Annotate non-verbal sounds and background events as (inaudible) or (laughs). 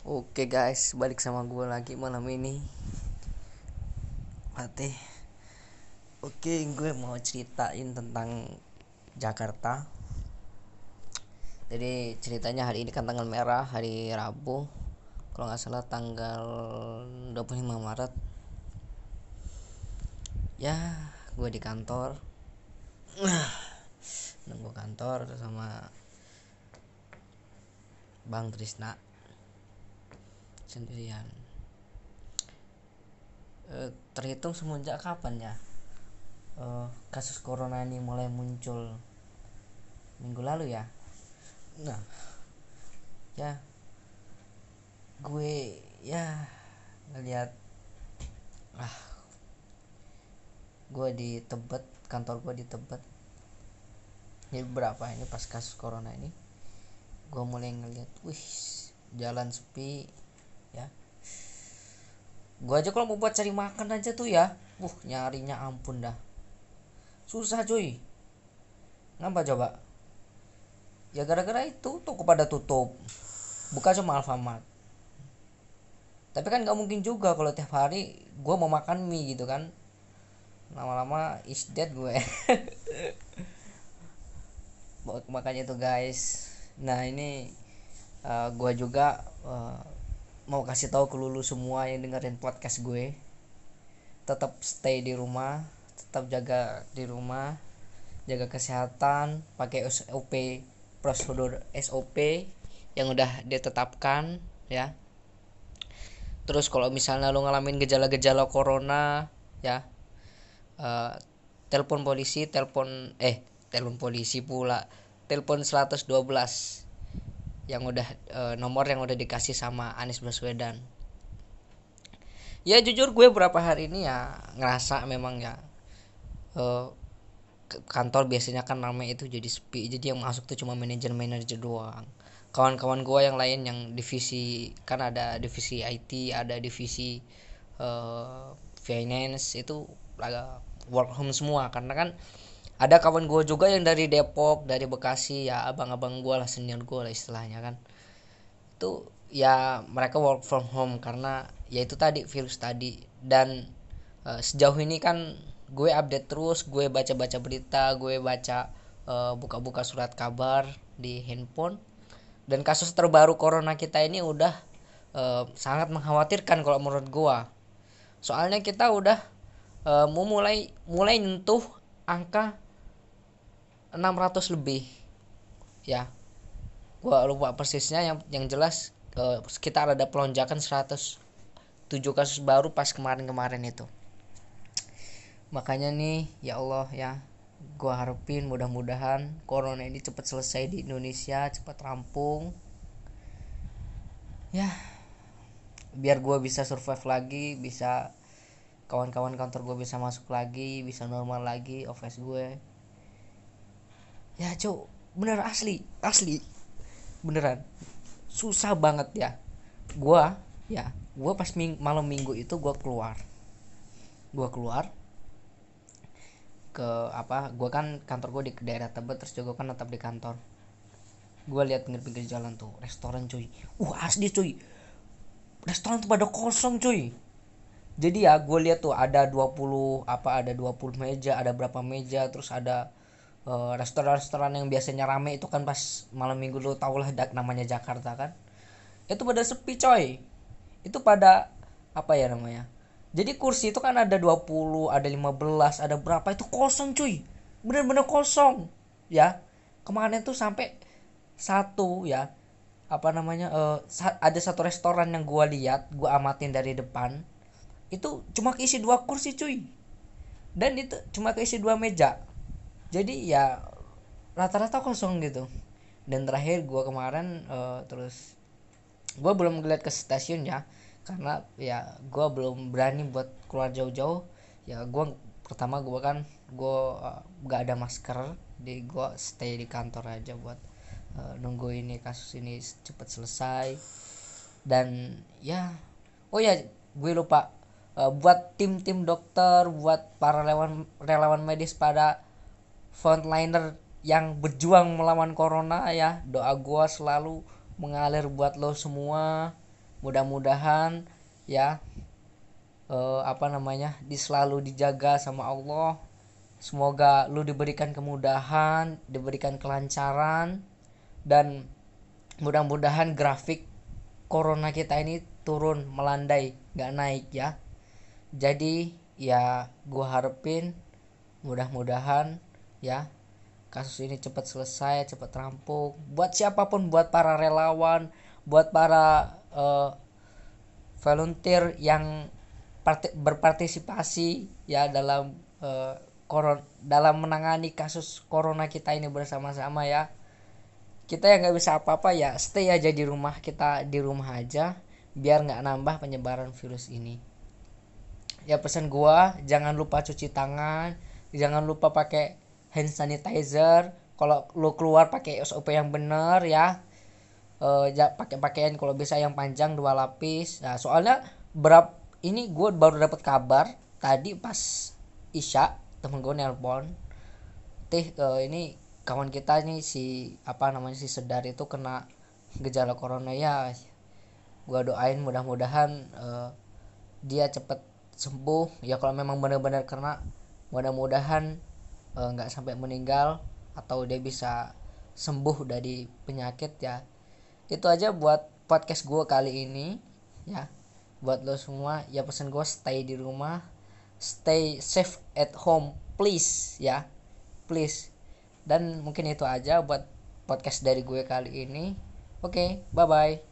Oke guys, balik sama gue lagi malam ini. Mati. Oke, gue mau ceritain tentang Jakarta. Jadi ceritanya hari ini kan tanggal merah, hari Rabu. Kalau nggak salah tanggal 25 Maret. Ya, gue di kantor. Nunggu kantor sama Bang Trisna sendirian. E, terhitung semenjak kapan ya? E, kasus corona ini mulai muncul minggu lalu ya? Nah ya gue ya ngeliat ah gue di Tebet kantor gue di Tebet. Ini berapa ini pas kasus corona ini? Gue mulai ngeliat wih jalan sepi ya. Gue aja kalau mau buat cari makan aja tuh ya. Uh nyarinya ampun dah. Susah cuy. Ngapa coba. Ya gara-gara itu toko pada tutup. Buka cuma Alfamart. Tapi kan gak mungkin juga kalau tiap hari gue mau makan mie gitu kan. Lama-lama is dead gue. (laughs) Makanya tuh guys. Nah ini uh, gue juga uh, mau kasih tahu ke lulu semua yang dengerin podcast gue. Tetap stay di rumah tetap jaga di rumah jaga kesehatan pakai SOP prosedur SOP yang udah ditetapkan ya. Terus kalau misalnya lo ngalamin gejala-gejala corona ya uh, telepon polisi telepon eh telepon polisi pula telepon 112 yang udah e, nomor yang udah dikasih sama Anies Baswedan. Ya jujur gue beberapa hari ini ya ngerasa memang ya e, kantor biasanya kan ramai itu jadi sepi. Jadi yang masuk tuh cuma manajer manajer doang. Kawan-kawan gue yang lain yang divisi kan ada divisi IT ada divisi uh, finance itu work home semua. Karena kan ada kawan gue juga yang dari Depok dari Bekasi. Ya abang-abang gue lah senior gue lah istilahnya kan. Itu ya mereka work from home karena ya itu tadi virus tadi. Dan uh, sejauh ini kan gue update terus gue baca-baca berita gue baca uh, buka-buka surat kabar di handphone. Dan kasus terbaru corona kita ini udah uh, sangat mengkhawatirkan kalau menurut gue soalnya kita udah uh, mau mulai mulai nyentuh angka 600 lebih. Ya. Gua lupa persisnya yang yang jelas uh, sekitar ada pelonjakan 107 kasus baru pas kemarin-kemarin itu. Makanya nih ya Allah ya gua harapin mudah-mudahan corona ini cepat selesai di Indonesia cepat rampung. Ya biar gue bisa survive lagi bisa kawan-kawan kantor gue bisa masuk lagi bisa normal lagi office gue ya cok bener asli asli. Beneran. Susah banget ya. Gua ya gua pas ming malam minggu itu gua keluar. Gua keluar ke apa gua kan kantor gua di daerah Tebet terus juga kan tetap di kantor. Gua lihat pinggir-pinggir jalan tuh restoran cuy. Uh asli cuy. Restoran tuh pada kosong cuy. Jadi ya gue lihat tuh ada 20 apa ada 20 meja ada berapa meja terus ada Eh, restoran-restoran yang biasanya rame itu kan pas malam minggu lu tau lah namanya Jakarta kan. Itu pada sepi coy. Itu pada apa ya namanya? Jadi kursi itu kan ada 20 ada 15 ada berapa itu kosong cuy. Bener-bener kosong ya. Kemarin tuh sampai satu ya. Apa namanya uh, ada satu restoran yang gua lihat gua amatin dari depan. Itu cuma keisi dua kursi cuy. Dan itu cuma keisi dua meja jadi ya rata-rata kosong gitu. Dan terakhir gue kemarin uh, terus gue belum ngeliat ke stasiun ya karena ya gue belum berani buat keluar jauh-jauh. Ya gue pertama gue kan gue uh, gak ada masker di gue stay di kantor aja buat uh, nunggu ini kasus ini cepet selesai. Dan ya oh ya gue lupa uh, buat tim-tim dokter buat para relawan relawan medis pada frontliner yang berjuang melawan corona ya. Doa gue selalu mengalir buat lo semua. Mudah-mudahan ya uh, apa namanya di selalu dijaga sama Allah. Semoga lu diberikan kemudahan diberikan kelancaran dan mudah-mudahan grafik corona kita ini turun melandai gak naik ya. Jadi ya gue harapin mudah-mudahan ya. Kasus ini cepat selesai cepat rampung. Buat siapa pun buat para relawan buat para uh, volunteer yang berpartisipasi ya dalam uh, koron dalam menangani kasus corona kita ini bersama-sama ya. Kita yang nggak bisa apa-apa ya stay aja di rumah kita di rumah aja biar nggak nambah penyebaran virus ini. Ya pesan gua jangan lupa cuci tangan jangan lupa pakai hand sanitizer. Kalau lu keluar pakai SOP yang bener ya. Uh, ya pakai pakaian kalau bisa yang panjang dua lapis. Nah soalnya berapa ini gue baru dapat kabar tadi pas isya temen gue nelpon. Teh uh, ini kawan kita nih si apa namanya si sedar itu kena gejala corona ya. Gua doain mudah-mudahan uh, dia cepet sembuh. Ya kalau memang benar-benar kena mudah-mudahan nggak uh, sampai meninggal atau dia bisa sembuh dari penyakit ya. Itu aja buat podcast gue kali ini ya. Buat lo semua ya pesan gue stay di rumah stay safe at home please ya. Please. Dan mungkin itu aja buat podcast dari gue kali ini. Oke okay, bye bye